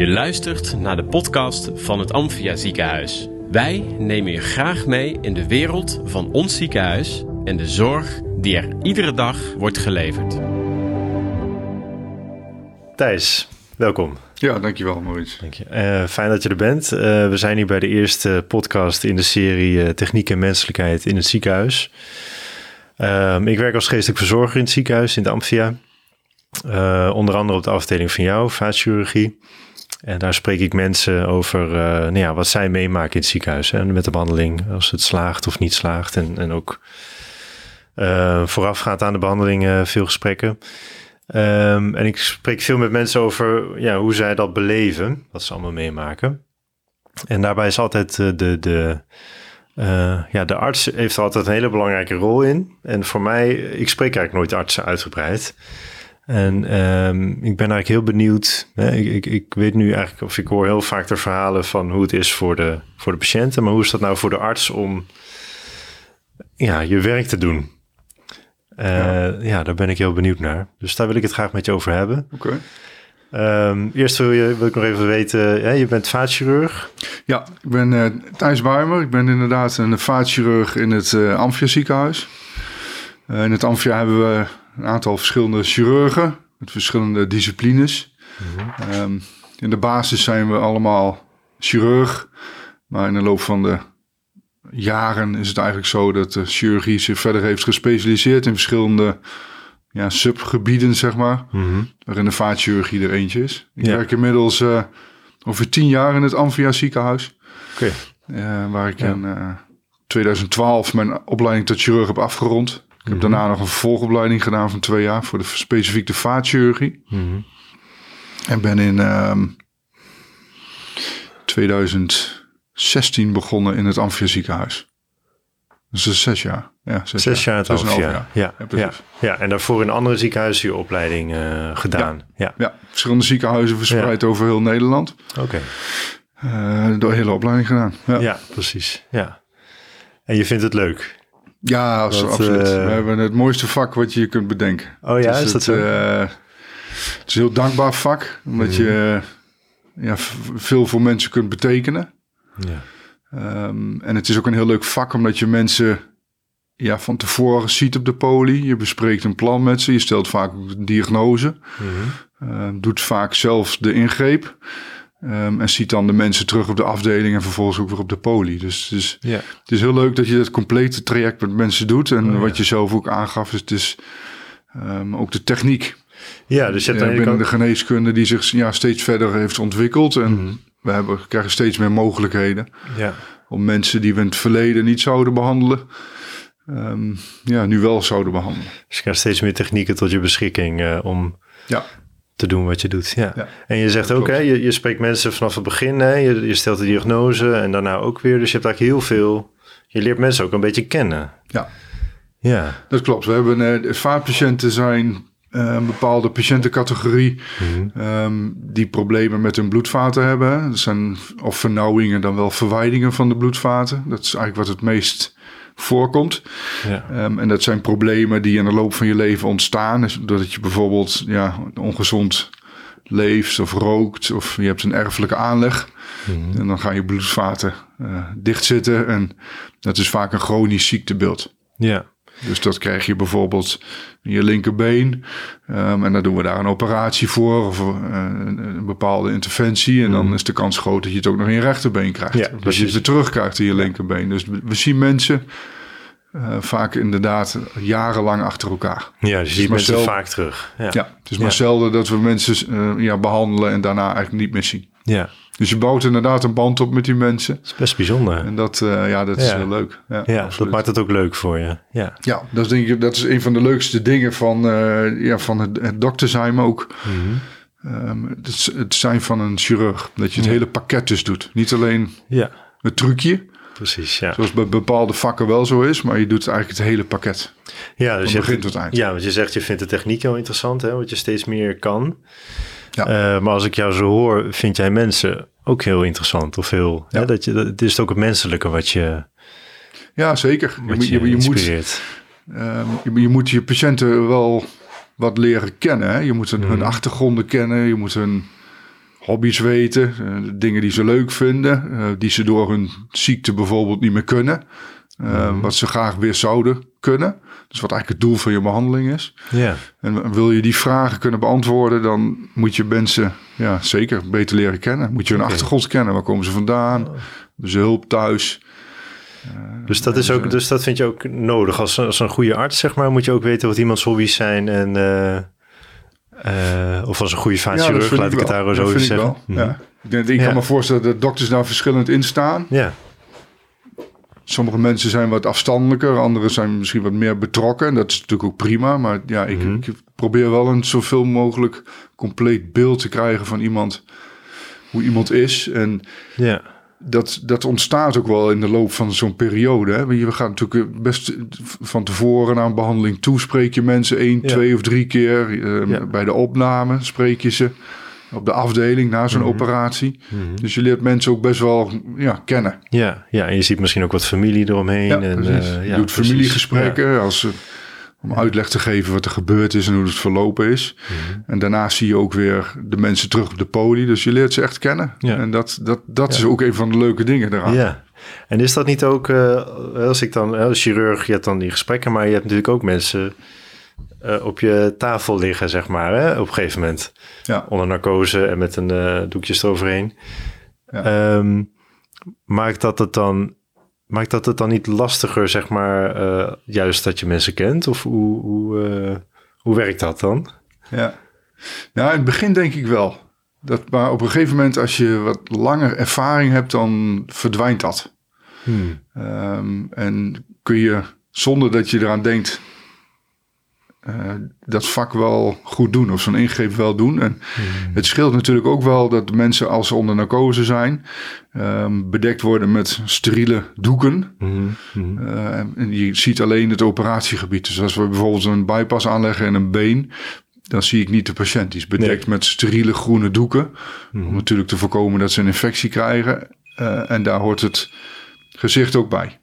Je luistert naar de podcast van het Amphia Ziekenhuis. Wij nemen je graag mee in de wereld van ons ziekenhuis en de zorg die er iedere dag wordt geleverd. Thijs, welkom. Ja, dankjewel Maurice. Dank je. Eh, fijn dat je er bent. Eh, we zijn hier bij de eerste podcast in de serie eh, Techniek en Menselijkheid in het ziekenhuis. Ehm, ik werk als geestelijk verzorger in het ziekenhuis in de Amphia. Eh, onder andere op de afdeling van jou, vaatchirurgie. En daar spreek ik mensen over eh, nou ja, wat zij meemaken in het ziekenhuis. En met de behandeling, als het slaagt of niet slaagt. En, en ook uh, voorafgaand aan de behandeling uh, veel gesprekken. Um, en ik spreek veel met mensen over ja, hoe zij dat beleven, wat ze allemaal meemaken. En daarbij is altijd de, de, uh, ja, de arts heeft altijd een hele belangrijke rol in. En voor mij, ik spreek eigenlijk nooit artsen uitgebreid. En um, ik ben eigenlijk heel benieuwd. Hè, ik, ik, ik, weet nu eigenlijk, of ik hoor heel vaak de verhalen van hoe het is voor de, voor de patiënten. Maar hoe is dat nou voor de arts om ja, je werk te doen? Uh, ja. ja. daar ben ik heel benieuwd naar. Dus daar wil ik het graag met je over hebben. Oké. Okay. Um, eerst wil, je, wil ik nog even weten, ja, je bent vaatchirurg. Ja, ik ben uh, Thijs Buimer. Ik ben inderdaad een vaatchirurg in het uh, Amphia ziekenhuis. Uh, in het Amphia hebben we een aantal verschillende chirurgen met verschillende disciplines. Mm -hmm. um, in de basis zijn we allemaal chirurg, maar in de loop van de jaren is het eigenlijk zo dat de chirurgie zich verder heeft gespecialiseerd in verschillende ja, subgebieden, zeg maar. Mm -hmm. Waarin de vaatchirurgie er eentje is. Ik ja. werk inmiddels uh, over tien jaar in het Amphia ziekenhuis. Okay. Uh, waar ik ja. in uh, 2012 mijn opleiding tot chirurg heb afgerond. Ik heb daarna nog een vervolgopleiding gedaan van twee jaar voor de specifiek de vaatchirurgie. Mhm. En ben in um, 2016 begonnen in het Amphia ziekenhuis. Dus dat is zes jaar. Ja, zes, zes jaar. jaar het Amphia. Ja, ja, ja, ja, en daarvoor in andere ziekenhuizen je opleiding uh, gedaan. Ja, ja. verschillende ziekenhuizen verspreid over heel Nederland. Oké. Okay. Uh, door hele opleiding gedaan. Ja. ja, precies. Ja. En je vindt het leuk? Ja, dat, absoluut. Uh, We hebben het mooiste vak wat je kunt bedenken. Oh ja, is het, dat zo? Uh, het is een heel dankbaar vak, omdat mm. je ja, veel voor mensen kunt betekenen. Ja. Um, en het is ook een heel leuk vak, omdat je mensen ja, van tevoren ziet op de poli. Je bespreekt een plan met ze, je stelt vaak een diagnose. Mm -hmm. uh, doet vaak zelf de ingreep. Um, en ziet dan de mensen terug op de afdeling en vervolgens ook weer op de poli. Dus, dus ja. het is heel leuk dat je het complete traject met mensen doet. En oh, wat je zelf ook aangaf, is, het is um, ook de techniek. Ja, dus je hebt uh, binnen de geneeskunde die zich ja, steeds verder heeft ontwikkeld. En Mhm. mm -hmm. we hebben, krijgen steeds meer mogelijkheden ja. om mensen die we in het verleden niet zouden behandelen. Um, ja, nu wel zouden behandelen. Dus je krijgt steeds meer technieken tot je beschikking uh, om ja. Te doen wat je doet. Ja. ja. En je zegt ook, hè, je, je spreekt mensen vanaf het begin, hè, je, je stelt de diagnose en daarna ook weer. Dus je hebt eigenlijk heel veel, je leert mensen ook een beetje kennen. Ja, ja. dat klopt. We hebben uh, vaatpatiënten zijn uh, een bepaalde patiëntencategorie mm -hmm. um, die problemen met hun bloedvaten hebben. Dat zijn of vernauwingen dan wel verwijdingen van de bloedvaten. Dat is eigenlijk wat het meest voorkomt. Ja. Um, en dat zijn problemen die in de loop van je leven ontstaan. Dus doordat je bijvoorbeeld ja, ongezond leeft of rookt of je hebt een erfelijke aanleg. Mhm. En dan gaan je bloedvaten uh, dichtzitten en dat is vaak een chronisch ziektebeeld. Ja. Dus dat krijg je bijvoorbeeld in je linkerbeen. Um, en dan doen we daar een operatie voor of uh, een, bepaalde interventie. En dan mm. is de kans groot dat je het ook nog in je rechterbeen krijgt. Ja, dat je het weer terugkrijgt in je linkerbeen. Dus we zien mensen uh, vaak inderdaad jarenlang achter elkaar. Ja, dus je ziet mensen zelden, vaak terug. Ja, ja het is maar ja. zelden dat we mensen uh, ja, behandelen en daarna eigenlijk niet meer zien. Ja. Dus je bouwt inderdaad een band op met die mensen. Dat is best bijzonder. En dat, uh, ja, dat is heel leuk. Ja, ja dat maakt het ook leuk voor je. Ja, ja dat, is denk ik, dat is een van de leukste dingen van, ja, van het, het dokter zijn ook. Mm -hmm. um, het, het, zijn van een chirurg. Dat je het hele pakket dus doet. Niet alleen ja. het trucje. Precies, ja. Zoals bij bepaalde vakken wel zo is. Maar je doet eigenlijk het hele pakket. Ja, dus van begin je, tot eind. Ja, want je zegt je vindt de techniek heel interessant. Hè, wat je steeds meer kan. Ja. Uh, maar als ik jou zo hoor, vind jij mensen ook heel interessant. Of heel, Ja. hè, dat je, dat, het is ook het menselijke wat je, Ja, zeker. je, je, je, moet, ehm, je, je moet je patiënten wel wat leren kennen. Hè? Je moet hun, hun Mhm. achtergronden kennen. Je moet hun hobby's weten, eh, dingen die ze leuk vinden, eh, die ze door hun ziekte bijvoorbeeld niet meer kunnen. Eh, Wat ze graag weer zouden kunnen. Dus wat eigenlijk het doel van je behandeling is. Ja. En wil je die vragen kunnen beantwoorden, dan moet je mensen ja, zeker beter leren kennen. Moet je hun achtergrond kennen. Waar komen ze vandaan? Dus hulp thuis. Dus dat, is ook, dus dat vind je ook nodig. Als, als een goede arts, zeg maar, moet je ook weten wat iemands hobby's zijn. En, eh, of als een goede vaatchirurg, vind laat ik het daar zo ik zeggen. wel, Mhm. ja. Ik, denk, ik Ja. kan me voorstellen dat dokters daar verschillend in staan. Ja, Sommige mensen zijn wat afstandelijker, anderen zijn misschien wat meer betrokken. En dat is natuurlijk ook prima. Maar ja, ik, Mhm. ik probeer wel een zoveel mogelijk compleet beeld te krijgen van iemand, hoe iemand is. En ja. Dat, dat ontstaat ook wel in de loop van zo'n periode. Hè? We gaan natuurlijk best van tevoren naar een behandeling toe. Spreek je mensen één, Ja. twee of drie keer. Eh, Ja. Bij de opname spreek je ze. Op de afdeling na zo'n Mhm. operatie. Mhm. Dus je leert mensen ook best wel ja, kennen. Ja, ja, en je ziet misschien ook wat familie eromheen. Ja, en, eh, je doet familiegesprekken als, om uitleg te geven wat er gebeurd is en hoe het verlopen is. Mhm. En daarna zie je ook weer de mensen terug op de poli. Dus je leert ze echt kennen. Ja. En dat, dat, dat is ook een van de leuke dingen eraan. Ja. En is dat niet ook, eh, als ik dan, als chirurg, je hebt dan die gesprekken, maar je hebt natuurlijk ook mensen eh, op je tafel liggen, zeg maar, hè, op een gegeven moment. Ja. Onder narcose en met een eh doekjes eroverheen. Ja. Ehm, maakt dat het dan, maakt dat het dan niet lastiger, zeg maar, eh, juist dat je mensen kent? Of hoe, hoe, eh, hoe werkt dat dan? Ja. Nou, in het begin denk ik wel. Dat, maar op een gegeven moment, als je wat langer ervaring hebt, dan verdwijnt dat. Hmm. Ehm, en kun je, zonder dat je eraan denkt, eh, dat vak wel goed doen of zo'n ingreep wel doen. En het scheelt natuurlijk ook wel dat de mensen, als ze onder narcose zijn, ehm, bedekt worden met steriele doeken. Mhm. Mhm. Eh, en je ziet alleen het operatiegebied. Dus als we bijvoorbeeld een bypass aanleggen in een been, dan zie ik niet de patiënt. Die is bedekt met steriele groene doeken. Om natuurlijk te voorkomen dat ze een infectie krijgen. Eh, en daar hoort het gezicht ook bij.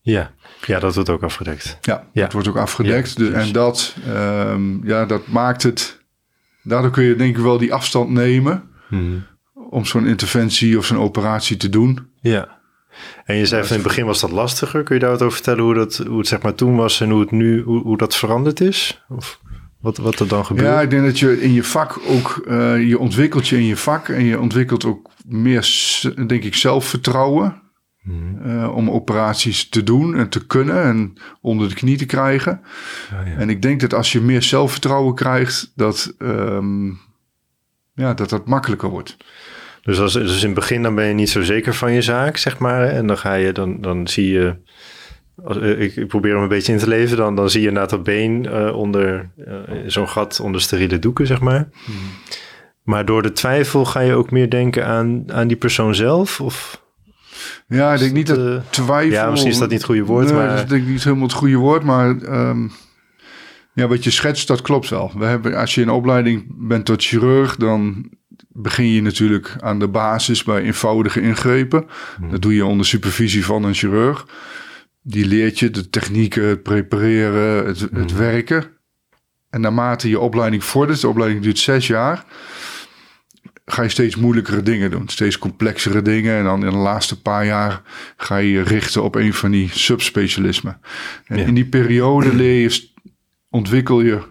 Ja. Ja, dat wordt ook afgedekt. Ja, Ja. dat wordt ook afgedekt. Ja, dus, precies. en dat, ehm, ja, dat maakt het. Daardoor kun je denk ik wel die afstand nemen Mhm. om zo'n interventie of zo'n operatie te doen. Ja. En je zei van in het begin was dat lastiger. Kun je daar wat over vertellen hoe, dat, hoe het zeg maar toen was en hoe, het nu, hoe, hoe dat veranderd is? Of wat, wat er dan gebeurt? Ja, ik denk dat je in je vak ook, eh, je ontwikkelt je in je vak en je ontwikkelt ook meer, denk ik, zelfvertrouwen. Mhm. eh, om operaties te doen en te kunnen en onder de knie te krijgen. Ja, ja. En ik denk dat als je meer zelfvertrouwen krijgt, dat ehm, ja, dat, dat makkelijker wordt. Dus, als, dus in het begin dan ben je niet zo zeker van je zaak, zeg maar. En dan ga je, dan, dan zie je... Als, eh, ik, ik probeer hem een beetje in te leven. Dan, dan zie je inderdaad dat been eh, onder zo'n gat onder steriele doeken, zeg maar. Maar door de twijfel ga je ook meer denken aan, aan die persoon zelf? Of Ja, ik denk niet dat eh, twijfel... ja, misschien is dat niet het goede woord, Nee, maar- dat is denk ik niet helemaal het goede woord, maar... ehm, ja, wat je schetst, dat klopt wel. We hebben, als je in opleiding bent tot chirurg, dan begin je natuurlijk aan de basis bij eenvoudige ingrepen. Hmm. Dat doe je onder supervisie van een chirurg. Die leert je de technieken, het prepareren, het, Hmm. het werken. En naarmate je opleiding vordert, de opleiding duurt zes jaar, ga je steeds moeilijkere dingen doen. Steeds complexere dingen. En dan in de laatste paar jaar ga je je richten op een van die subspecialismen. En Ja. in die periode leer je, ontwikkel je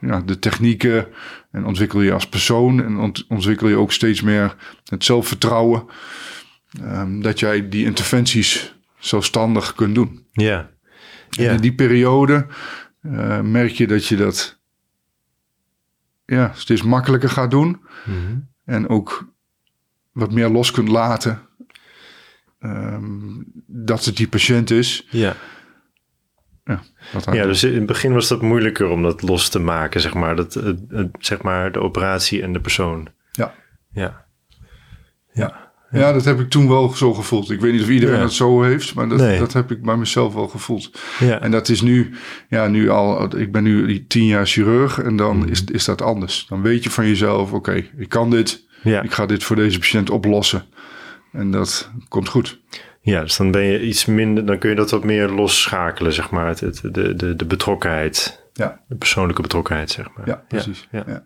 ja, de technieken en ontwikkel je als persoon. En ont- ontwikkel je ook steeds meer het zelfvertrouwen. ehm, dat jij die interventies zelfstandig kunt doen. ja. En in die periode eh, merk je dat je dat ja, steeds makkelijker gaat doen. Mhm. En ook wat meer los kunt laten. ehm, dat het die patiënt is. ja. Ja, doet. dus in het begin was dat moeilijker om dat los te maken, zeg maar. Dat, het, het- zeg maar de operatie en de persoon. Ja. Ja. Ja. Ja, dat heb ik toen wel zo gevoeld. Ik weet niet of iedereen het zo heeft, maar dat, Nee. dat heb ik bij mezelf wel gevoeld. Ja. En dat is nu, ja, nu al, ik ben nu die tien jaar chirurg en dan Mhm. is, is dat anders. Dan weet je van jezelf, oké, ik kan dit, ik ga dit voor deze patiënt oplossen. En dat komt goed. ja, dus dan ben je iets minder, dan kun je dat wat meer losschakelen, zeg maar. Het, het- de, de, de betrokkenheid, Ja, de persoonlijke betrokkenheid, zeg maar. ja precies. Ja. Ja.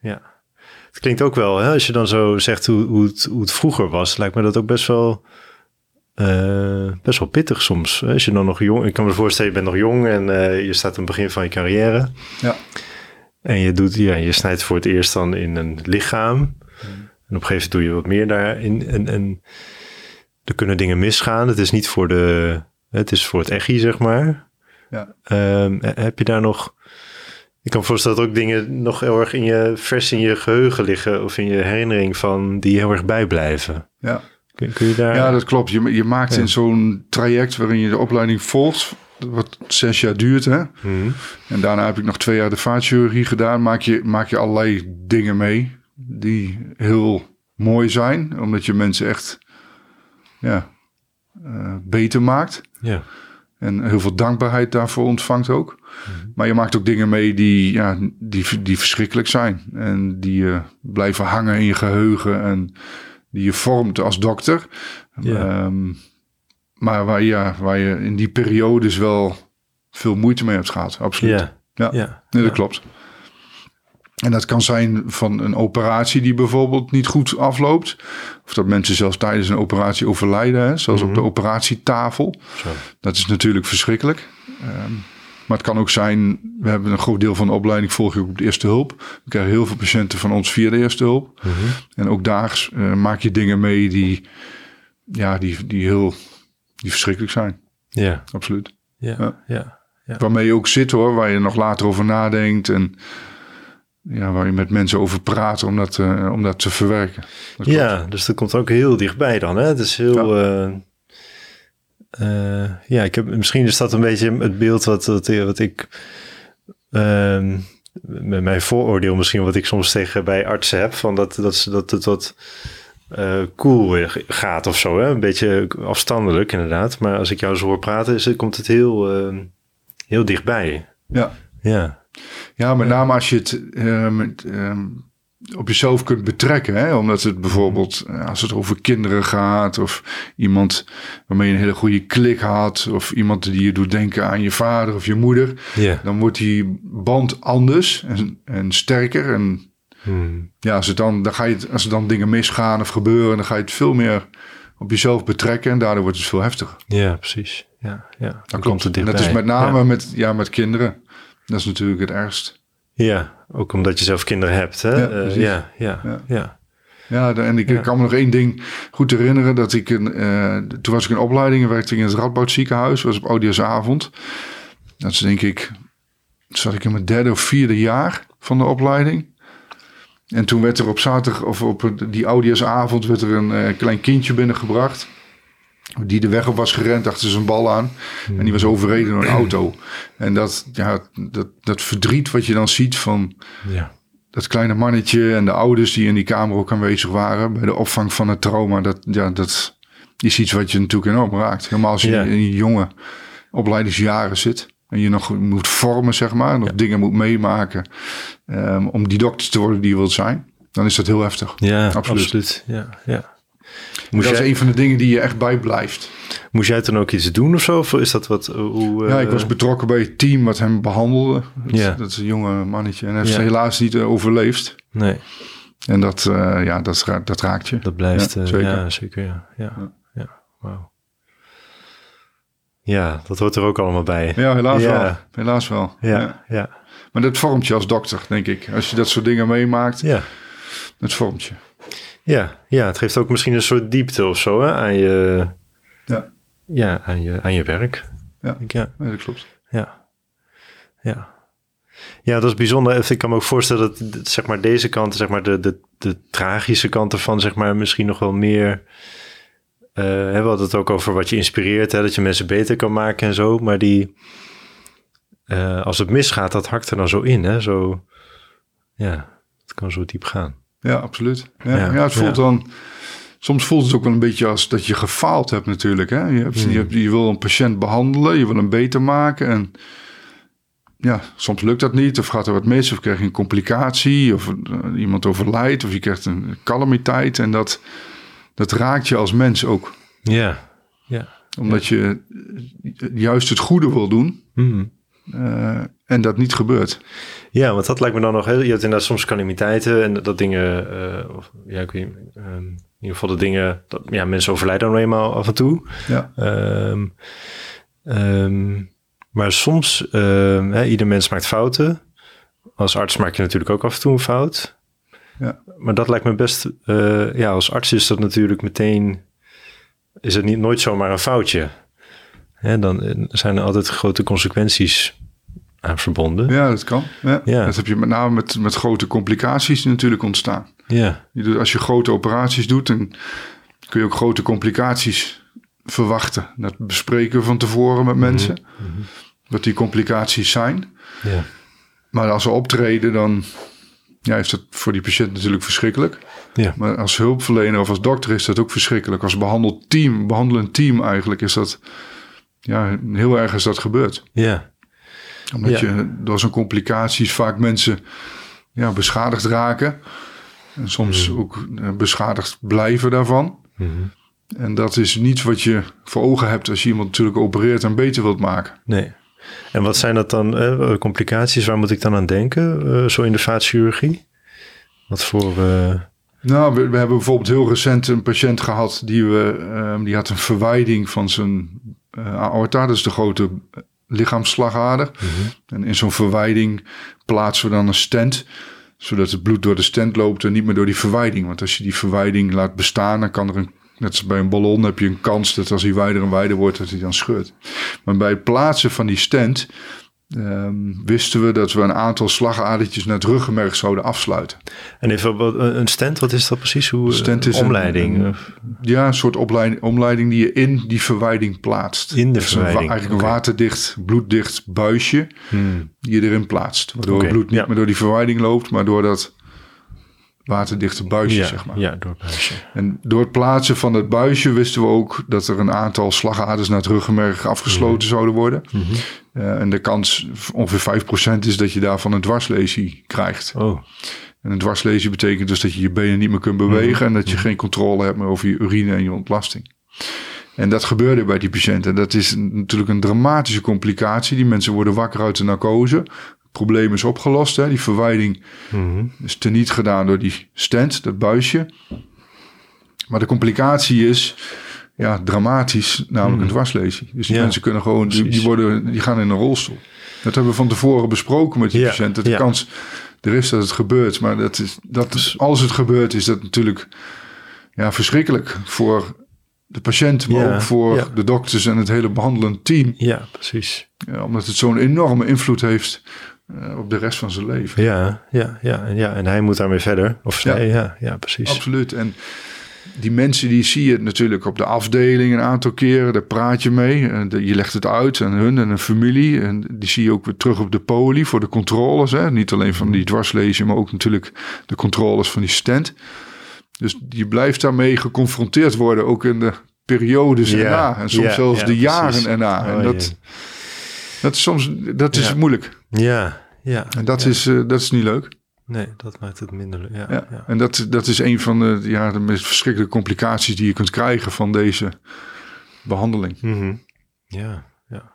ja. Het klinkt ook wel, hè, als je dan zo zegt hoe, hoe, het, hoe het vroeger was, lijkt me dat ook best wel, eh, best wel pittig soms. Als je dan nog jong, ik kan me voorstellen, je bent nog jong en eh, je staat aan het begin van je carrière. Ja. En je, doet, ja, je snijdt voor het eerst dan in een lichaam. En op een gegeven moment doe je wat meer daarin. En, en er kunnen dingen misgaan. Het is niet voor de, het is voor het echi, zeg maar. Ja. Ehm, heb je daar nog... Ik kan me voorstellen dat ook dingen nog heel erg in je, vers in je geheugen liggen. Of in je herinnering van die heel erg bijblijven. Ja. Kun, kun je daar... Ja, dat klopt. Je, je maakt Ja. in zo'n traject waarin je de opleiding volgt, wat zes jaar duurt, hè? Mhm. En daarna heb ik nog twee jaar de vaatchirurgie gedaan. Maak je, maak je allerlei dingen mee die heel mooi zijn, omdat je mensen echt ja, eh, beter maakt. Ja. En heel veel dankbaarheid daarvoor ontvangt ook. Maar je maakt ook dingen mee die, ja, die, die verschrikkelijk zijn. En die je blijven hangen in je geheugen. En die je vormt als dokter. Ja. Ehm, maar waar, ja, waar je in die periodes wel veel moeite mee hebt gehad. Absoluut. Ja. Ja. Ja. Nee, dat klopt. En dat kan zijn van een operatie die bijvoorbeeld niet goed afloopt. Of dat mensen zelfs tijdens een operatie overlijden. Hè? Zoals op de operatietafel. Zo. Dat is natuurlijk verschrikkelijk. Ehm, maar het kan ook zijn, we hebben een groot deel van de opleiding volg je ook op de eerste hulp. We krijgen heel veel patiënten van ons via de eerste hulp. Mhm. En ook daags eh, maak je dingen mee die, ja, die, die heel die verschrikkelijk zijn. Ja. Absoluut. Ja. Ja. Ja. Ja. Waarmee je ook zit hoor, waar je nog later over nadenkt. En ja, waar je met mensen over praat om dat, eh, om dat te verwerken. Dat. Ja, dus dat komt ook heel dichtbij dan. Hè? Het is heel. eh, eh, ja, ik heb, misschien is dat een beetje het beeld wat, wat, wat ik. ehm, met mijn vooroordeel misschien wat ik soms tegen bij artsen heb. Van dat, dat, ze- dat het wat eh, cool gaat of zo. Hè? Een beetje afstandelijk inderdaad. Maar als ik jou zo hoor praten, is, het- komt het heel, eh, heel dichtbij. Ja. Ja. Ja, met name als je het eh, met, ehm, op jezelf kunt betrekken. Hè? Omdat het bijvoorbeeld, eh, als het over kinderen gaat, of iemand waarmee je een hele goede klik had, of iemand die je doet denken aan je vader of je moeder, dan wordt die band anders en, en sterker. En Hmm. ja, als, het dan, dan ga je het, als er dan dingen misgaan of gebeuren, dan ga je het veel meer op jezelf betrekken en daardoor wordt het veel heftiger. ja, precies. Ja, ja. Dan komt het En dat is met name Ja. met, ja, met kinderen. Dat is natuurlijk het ergst. Ja, ook omdat je zelf kinderen hebt. Hè? Ja, Eh, ja, ja, Ja. ja. En ik, Ja. kan me nog één ding goed herinneren. Dat ik een, eh, toen was ik in opleiding en werkte ik in het Radboud ziekenhuis. was op oudejaarsavond. Dat is denk ik, zat ik in mijn derde of vierde jaar van de opleiding. En toen werd er op zaterdag, of op die oudejaarsavond, werd er een eh, klein kindje binnengebracht. Die de weg op was gerend achter zijn bal aan. En die was overreden door een auto. En dat, ja, dat, dat verdriet wat je dan ziet van ja. dat kleine mannetje en de ouders die in die kamer ook aanwezig waren bij de opvang van het trauma, dat, ja, dat is iets wat je natuurlijk enorm raakt. Helemaal als je Ja. in jonge opleidingsjaren zit en je nog moet vormen, zeg maar, nog dingen moet meemaken ehm, om die dokter te worden die je wilt zijn, dan is dat heel heftig. Ja, Absoluut. absoluut. Ja, ja. Moest dat jij, is een van de dingen die je echt bijblijft. moest jij toen ook iets doen of zo? Of is dat wat... Hoe, ja, ik eh, was betrokken bij het team wat hem behandelde. Dat, Ja. dat is een jonge mannetje en hij heeft Ja. helaas niet eh, overleefd. Nee, En dat, eh, ja, dat, ra- dat raakt je. dat blijft... Ja, eh, zeker. Ja, zeker. Ja, ja, ja. wauw. Ja, dat hoort er ook allemaal bij. Ja, helaas Ja. wel. Helaas wel. Ja, Ja. ja, Maar dat vormt je als dokter, denk ik. Als je dat soort dingen meemaakt, ja. dat vormt je. Ja, ja, het geeft ook misschien een soort diepte of zo hè, aan, je, Ja, ja, aan, je, aan je werk. Ja. Ik, ja. dat klopt. Ja. Ja. Ja, dat is bijzonder. Ik kan me ook voorstellen dat dat, zeg maar, deze kant, zeg maar, de, de, de tragische kant ervan, zeg maar, misschien nog wel meer. eh we hadden het ook over wat je inspireert, hè, dat je mensen beter kan maken en zo. Maar die, eh, als het misgaat, dat hakt er dan zo in. Hè? Zo, ja, het kan zo diep gaan. Ja, absoluut. Ja, Ja, ja, het voelt ja. dan... Soms voelt het ook wel een beetje als dat je gefaald hebt natuurlijk. Hè? Je, hebt, Hmm. je, hebt- je wil een patiënt behandelen, je wil hem beter maken. En ja, soms lukt dat niet. Of gaat er wat mis, of krijg je een complicatie. Of eh, iemand overlijdt, of je krijgt een calamiteit. En dat, dat raakt je als mens ook. Ja, ja. Omdat je juist het goede wil doen. Mhm. Eh, en dat niet gebeurt. Ja, want dat lijkt me dan nog heel... Je hebt inderdaad soms calamiteiten en dat dingen... eh, of, ja, ik weet ehm, in ieder geval de dingen... Dat, ja, mensen overlijden dan eenmaal af en toe. Ja. Ehm, ehm, maar soms, ehm, hè, ieder mens maakt fouten. Als arts maak je natuurlijk ook af en toe een fout. Ja. Maar dat lijkt me best... eh, ja, als arts is dat natuurlijk meteen... Is het niet nooit zomaar een foutje. Hè, dan eh, zijn er altijd grote consequenties aan verbonden. Ja, dat kan. Ja. Ja. Dat heb je met name met, met grote complicaties natuurlijk ontstaan. Ja, Je doet- Als je grote operaties doet, dan kun je ook grote complicaties verwachten. Dat bespreken we van tevoren met mensen. Wat die complicaties zijn. ja. Maar als ze optreden, dan ja, is dat voor die patiënt natuurlijk verschrikkelijk. Ja. Maar als hulpverlener of als dokter is dat ook verschrikkelijk. Als behandeld team, behandelend team eigenlijk, is dat ja, heel erg is dat gebeurd. Ja, Omdat Ja. je door zo'n complicaties vaak mensen ja, beschadigd raken. En soms ook eh, beschadigd blijven daarvan. En dat is niet wat je voor ogen hebt als je iemand natuurlijk opereert en beter wilt maken. nee. En wat zijn dat dan, eh, complicaties? Waar moet ik dan aan denken, eh, zo in de vaatchirurgie? Wat voor... eh, Nou, we, we hebben bijvoorbeeld heel recent een patiënt gehad die, we, ehm, die had een verwijding van zijn eh, aorta, dat is de grote lichaamsslagader. En in zo'n verwijding plaatsen we dan een stent, zodat het bloed door de stent loopt en niet meer door die verwijding. Want als je die verwijding laat bestaan, dan kan er een, net als bij een ballon, heb je een kans dat als hij wijder en wijder wordt, dat hij dan scheurt. Maar bij het plaatsen van die stent ehm, wisten we dat we een aantal slagadertjes naar het ruggenmerg zouden afsluiten. en even wat, een stent, wat is dat precies? Hoe, Stent een is een- omleiding? een- of- Ja, een soort opleiding, omleiding die je in die verwijding plaatst. In de een wa- verwijding, eigenlijk een waterdicht, bloeddicht buisje Hmm. die je erin plaatst. Waardoor het bloed niet ja. meer door die verwijding loopt, maar door dat waterdichte buisje, ja, zeg maar. ja, door het buisje. En door het plaatsen van het buisje wisten we ook dat er een aantal slagaders naar het ruggenmerg afgesloten zouden worden. Eh, en de kans ongeveer 5% is dat je daarvan een dwarslesie krijgt. Oh, En een dwarslesie betekent dus dat je je benen niet meer kunt bewegen en dat je geen controle hebt meer over je urine en je ontlasting. En dat gebeurde bij die patiënten. Dat is natuurlijk een dramatische complicatie. Die mensen worden wakker uit de narcose. Probleem is opgelost. Hè. Die verwijding is teniet gedaan door die stent, dat buisje. Maar de complicatie is ja, dramatisch, namelijk een dwarslesie. Dus die Ja, mensen kunnen gewoon, die, worden, die gaan in een rolstoel. Dat hebben we van tevoren besproken met die Ja, patiënt. Dat de ja. kans er is dat het gebeurt. Maar dat is, dat is, als het gebeurt, is dat natuurlijk ja, verschrikkelijk voor de patiënt, maar ook voor de dokters en het hele behandelend team. ja, precies. Omdat het zo'n enorme invloed heeft eh, op de rest van zijn leven. Ja, ja, ja, en ja. En hij moet daarmee verder. Of zij, ja, ja, precies. Absoluut. En die mensen die zie je natuurlijk op de afdeling een aantal keren. Daar praat je mee. En je legt het uit aan hun en een familie. En die zie je ook weer terug op de poli voor de controles. Hè? Niet alleen van die dwarslezen, maar ook natuurlijk de controles van die stent. Dus je blijft daarmee geconfronteerd worden, ook in de periodes Ja, erna. En soms ja, zelfs ja, de jaren erna. Oh, en dat, jee. dat is soms dat is Ja. moeilijk. Ja, ja. En dat, ja. is, eh, dat is niet leuk. Nee, dat maakt het minder leuk. Ja, Ja. ja. En dat, dat is een van de, ja, de meest verschrikkelijke complicaties die je kunt krijgen van deze behandeling. Mhm. Ja, ja.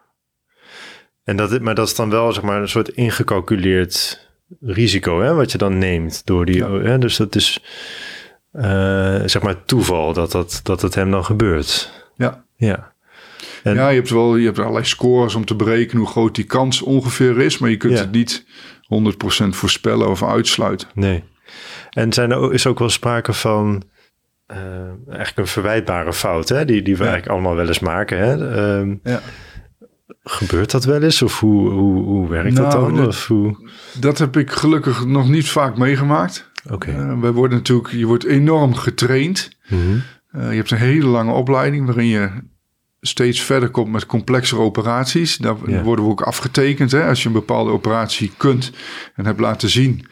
En dat, maar dat is dan wel zeg maar een soort ingecalculeerd risico, hè, wat je dan neemt door die. Ja. Hè, dus dat is eh, zeg maar toeval dat, dat, dat het hem dan gebeurt. Ja. Ja. En- ja, je hebt wel je hebt allerlei scores om te berekenen hoe groot die kans ongeveer is, maar je kunt Ja. het niet 100% voorspellen of uitsluiten. Nee. En zijn er, ook- is ook wel sprake van eh, eigenlijk een verwijtbare fout, hè, die, die we Ja. eigenlijk allemaal wel eens maken. Hè? Ehm, Ja. Gebeurt dat wel eens? Of hoe, hoe, hoe werkt dat Nou, dan? dit- Of hoe... Dat heb ik gelukkig nog niet vaak meegemaakt. Oké. Eh, wij worden natuurlijk, je wordt enorm getraind. Mhm. Eh, je hebt een hele lange opleiding waarin je steeds verder komt met complexere operaties. Daar Ja. worden we ook afgetekend. Hè? Als je een bepaalde operatie kunt en hebt laten zien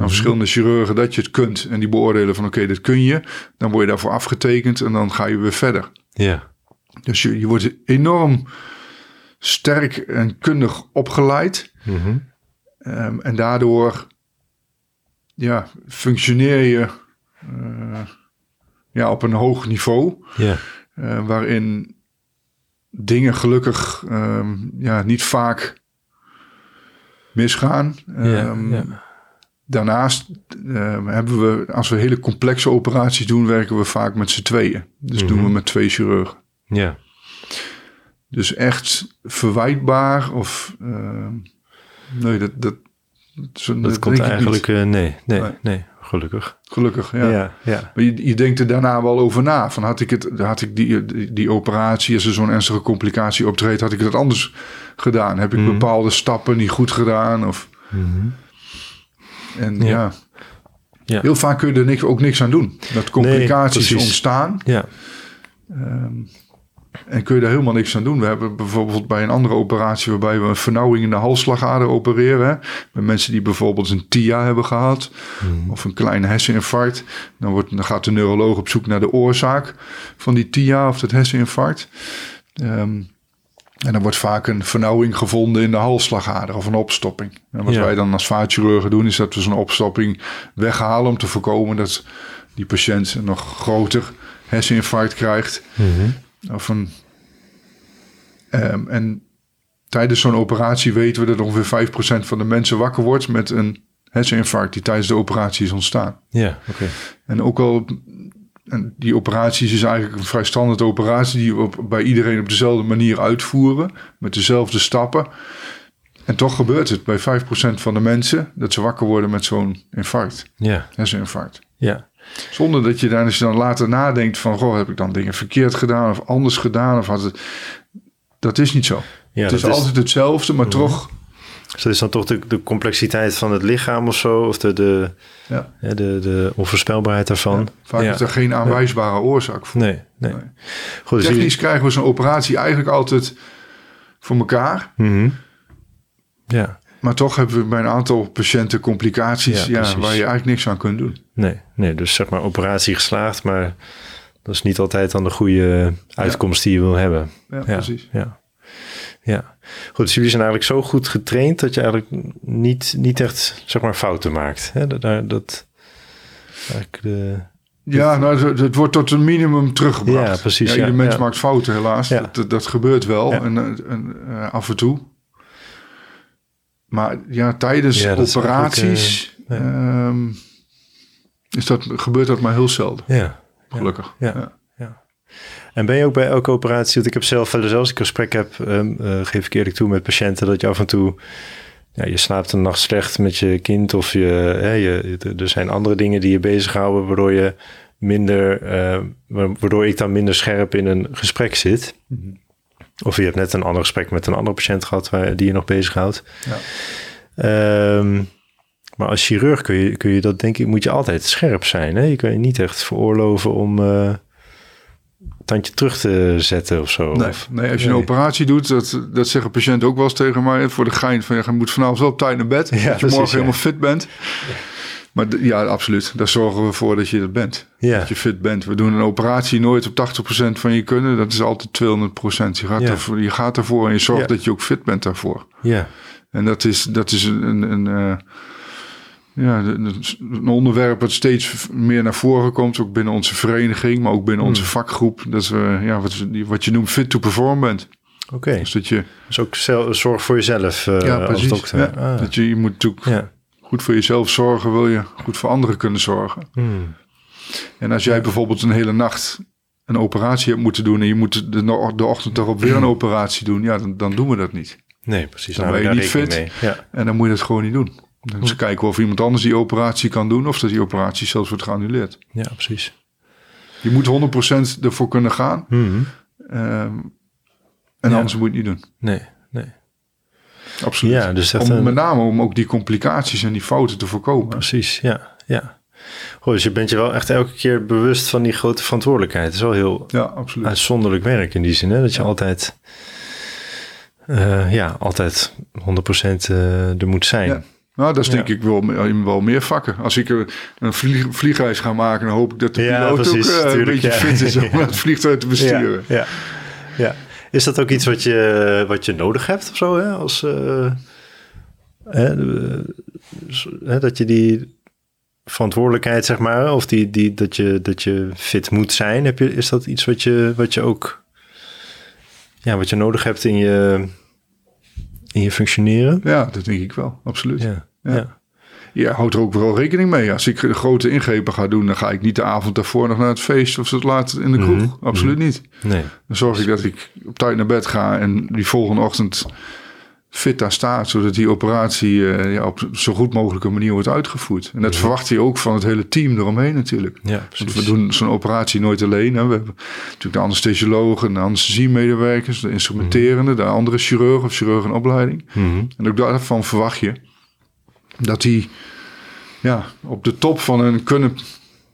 aan verschillende chirurgen dat je het kunt. En die beoordelen van oké, dit kun je. Dan word je daarvoor afgetekend en dan ga je weer verder. Ja. Dus je, je wordt enorm sterk en kundig opgeleid. Mhm. Ehm, en daardoor ja, functioneer je eh, ja, op een hoog niveau. Ja. eh, waarin dingen gelukkig ehm, ja, niet vaak misgaan. Ja, Ehm, ja. Daarnaast eh, hebben we, als we hele complexe operaties doen, werken we vaak met z'n tweeën. Dus doen we met twee chirurgen. Ja. Dus echt verwijtbaar of... ehm, nee, dat... dat zo- Dat dat komt eigenlijk... eh, nee, nee, Nee. nee, gelukkig. Gelukkig, Ja, ja. ja. Maar je, je denkt er daarna wel over na. Van had ik, het, had ik die, die, die operatie, als er zo'n ernstige complicatie optreedt, had ik het anders gedaan? Heb ik Mhm. bepaalde stappen niet goed gedaan? Of, En Ja. ja. Ja. heel vaak kun je er niks, ook niks aan doen. Dat complicaties ontstaan Ja, en kun je daar helemaal niks aan doen. We hebben bijvoorbeeld bij een andere operatie waarbij we een vernauwing in de halsslagader opereren. Hè. Bij mensen die bijvoorbeeld een TIA hebben gehad of een kleine herseninfarct. Dan, wordt, dan gaat de neuroloog op zoek naar de oorzaak van die TIA of dat herseninfarct. Ehm, en dan wordt vaak een vernauwing gevonden in de halsslagader of een opstopping. En wat Ja. wij dan als vaatchirurgen doen is dat we zo'n opstopping weghalen om te voorkomen dat die patiënt een nog groter herseninfarct krijgt. Of een, Ehm, en tijdens zo'n operatie weten we dat ongeveer 5% van de mensen wakker wordt met een herseninfarct die tijdens de operatie is ontstaan. ja, oké. En ook al, en die operaties is eigenlijk een vrij standaard operatie die we op, bij iedereen op dezelfde manier uitvoeren, met dezelfde stappen. En toch gebeurt het bij 5% van de mensen dat ze wakker worden met zo'n infarct, Ja, herseninfarct. ja. Zonder dat je dan, als je dan later nadenkt van, goh, heb ik dan dingen verkeerd gedaan of anders gedaan? Of had het, dat is niet zo. ja het is, altijd hetzelfde, maar toch, Dus dat is dan toch de, de complexiteit van het lichaam of zo? Of de, de, ja, de, de onvoorspelbaarheid daarvan? vaak Ja. is er geen aanwijsbare oorzaak voor. Nee, nee. Nee. Goed, dus Technisch krijgen we zo'n operatie eigenlijk altijd voor elkaar. Mhm. Ja, Maar toch hebben we bij een aantal patiënten complicaties Ja, waar je eigenlijk niks aan kunt doen. nee, nee. Dus zeg maar operatie geslaagd, maar dat is niet altijd dan de goede uitkomst die je wil hebben. Ja, precies. Ja. ja. Goed, dus jullie zijn eigenlijk zo goed getraind dat je eigenlijk niet, niet echt zeg maar fouten maakt. Hè? Dat, dat eigenlijk de, Ja, nou, het, wordt tot een minimum teruggebracht. Ja, precies, ieder ja, mens ja. maakt fouten, helaas. Dat, dat, dat gebeurt wel en, en, eh, af en toe. Maar ja, tijdens Ja, dat is operaties eigenlijk, ehm, is dat, gebeurt dat maar heel zelden, ja. gelukkig. Ja. En ben je ook bij elke operatie, want ik heb zelf wel eens als ik een gesprek heb, ehm, eh, geef ik eerlijk toe met patiënten, dat je af en toe, ja, je slaapt een nacht slecht met je kind of je, hè, je, er zijn andere dingen die je bezighouden, waardoor je minder, eh, wa- waardoor ik dan minder scherp in een gesprek zit. Of je hebt net een ander gesprek met een andere patiënt gehad waar, die je nog bezighoudt. Ja. Ehm, maar als chirurg kun je, kun je dat denk ik, moet je altijd scherp zijn. Hè? Je kan je niet echt veroorloven om een tandje terug te zetten of zo. Nee, Of- nee, als je nee. een operatie doet, dat, dat zeggen patiënten ook wel eens tegen mij. Voor de gein van, je moet vanavond wel op tijd naar bed. Ja, dat je precies, morgen ja. helemaal fit bent. Maar ja, absoluut. Daar zorgen we voor dat je dat bent. Ja. Dat je fit bent. We doen een operatie nooit op 80% van je kunnen. Dat is altijd 200%. Je gaat, Ja. ervoor, je gaat ervoor en je zorgt dat je ook fit bent daarvoor. Ja, En dat is, dat is een, een, een, eh, ja, een onderwerp dat steeds meer naar voren komt. Ook binnen onze vereniging, maar ook binnen onze Hmm. vakgroep. Dat we, ja, wat, wat je noemt fit to perform bent. oké. Dus dat je, Dus ook zelf, zorg voor jezelf eh, ja, als precies. dokter. Ja, Ah, dat je, je moet natuurlijk ja. Goed voor jezelf zorgen, wil je goed voor anderen kunnen zorgen. Hmm. En als jij bijvoorbeeld een hele nacht een operatie hebt moeten doen en je moet de, de ochtend daarop weer een operatie doen, ja, dan, dan doen we dat niet. Nee, precies. Dan Nou, ben je niet fit. Ja. En dan moet je dat gewoon niet doen. Dan eens kijken of iemand anders die operatie kan doen of dat die operatie zelfs wordt geannuleerd. ja, precies. Je moet 100% ervoor kunnen gaan. Hmm. ehm, en Ja. anders moet je het niet doen. Nee. Absoluut. Ja, dus om, een- Met name om ook die complicaties en die fouten te voorkomen. Precies, ja, ja. Goed, dus je bent je wel echt elke keer bewust van die grote verantwoordelijkheid. Het is wel heel Ja, absoluut. uitzonderlijk werk in die zin, hè? Dat je altijd, eh, ja, altijd 100% eh, er moet zijn. Ja. Nou, dat is Ja. denk ik wel, in wel meer vakken. Als ik een vlieg, vliegreis ga maken, dan hoop ik dat de piloot ook eh, een beetje fit is om het vliegtuig te besturen. Ja, ja. Is dat ook iets wat je, wat je nodig hebt of zo? Hè? Als, eh, hè, s- hè, dat je die verantwoordelijkheid, zeg maar, of die, die, dat, je, dat je fit moet zijn, heb je, is dat iets wat je, wat je ook ja, wat je nodig hebt in je, in je functioneren? Ja, dat denk ik wel, absoluut. Ja. Ja. ja. Je houdt er ook wel rekening mee. Als ik grote ingrepen ga doen, dan ga ik niet de avond daarvoor nog naar het feest of zo laat in de kroeg. Mhm. Absoluut niet. Nee. Dan zorg ik dat ik op tijd naar bed ga en die volgende ochtend fit daar staat, zodat die operatie eh, ja, op zo goed mogelijke manier wordt uitgevoerd. En dat Mhm. verwacht je ook van het hele team eromheen natuurlijk. Ja, Want we doen zo'n operatie nooit alleen. Hè. We hebben natuurlijk de anesthesiologen, de anesthesiemedewerkers, de instrumenterende, de andere chirurgen of chirurgen in opleiding. Mhm. En ook daarvan verwacht je dat die ja, op de top van hun kunnen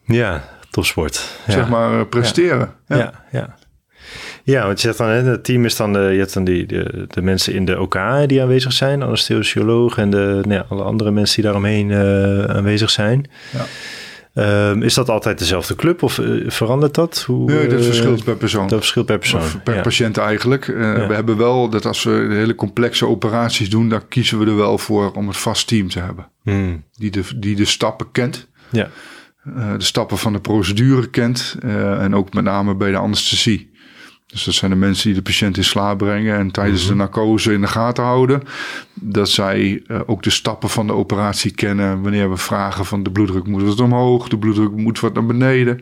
Ja, topsport. Ja. zeg maar, eh, presteren. Ja. Ja. Ja, want je zegt dan, hè, het team is dan, de, je hebt dan die, de, de mensen in de OK die aanwezig zijn, anesthesioloog en de, nou ja, alle andere mensen die daaromheen eh aanwezig zijn. Ja. Ehm, is dat altijd dezelfde club of eh, verandert dat? Hoe, Nee, dat eh, verschilt per persoon. Dat verschilt per persoon. Of per ja. patiënt eigenlijk. Eh, We hebben wel dat als we hele complexe operaties doen, dan kiezen we er wel voor om het vast team te hebben. Hmm. Die de, die de stappen kent. Ja. de stappen van de procedure kent. en ook met name bij de anesthesie. Dus dat zijn de mensen die de patiënt in slaap brengen en tijdens de narcose in de gaten houden. Dat zij eh, ook de stappen van de operatie kennen. Wanneer we vragen van de bloeddruk moet wat omhoog, de bloeddruk moet wat naar beneden.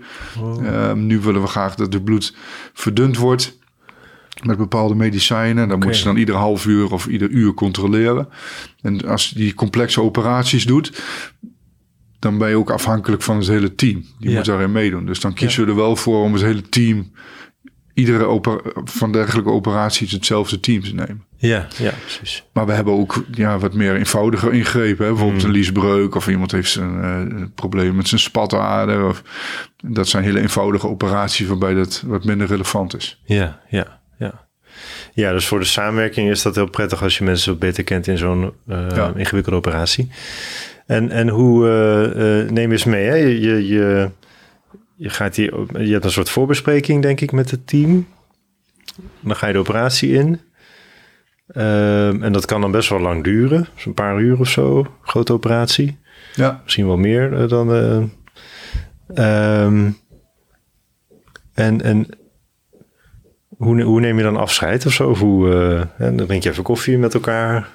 Eh, nu willen we graag dat de bloed verdund wordt met bepaalde medicijnen. Dan moeten ze dan ieder half uur of ieder uur controleren. En als die complexe operaties doet, dan ben je ook afhankelijk van het hele team. Die Ja. moet daarin meedoen. Dus dan kiezen we er wel voor om het hele team, iedere opera- van dergelijke operaties, hetzelfde team te nemen. Ja, ja, precies. Maar we hebben ook ja, wat meer eenvoudige ingrepen. Hè? Bijvoorbeeld een liesbreuk of iemand heeft een eh, probleem met zijn spatader. Of, dat zijn hele eenvoudige operaties waarbij dat wat minder relevant is. Ja, ja, ja. Ja, dus voor de samenwerking is dat heel prettig als je mensen wat beter kent in zo'n eh, Ja. ingewikkelde operatie. En, en hoe eh, neem je eens mee? Hè? Je, je, je, gaat hier, je hebt een soort voorbespreking, denk ik, met het team. Dan ga je de operatie in. Ehm, en dat kan dan best wel lang duren. Zo'n paar uur of zo. Grote operatie. Ja, Misschien wel meer eh, dan. eh, ehm, en en hoe, hoe neem je dan afscheid of zo? Of hoe, eh, hè, dan drink je even koffie met elkaar.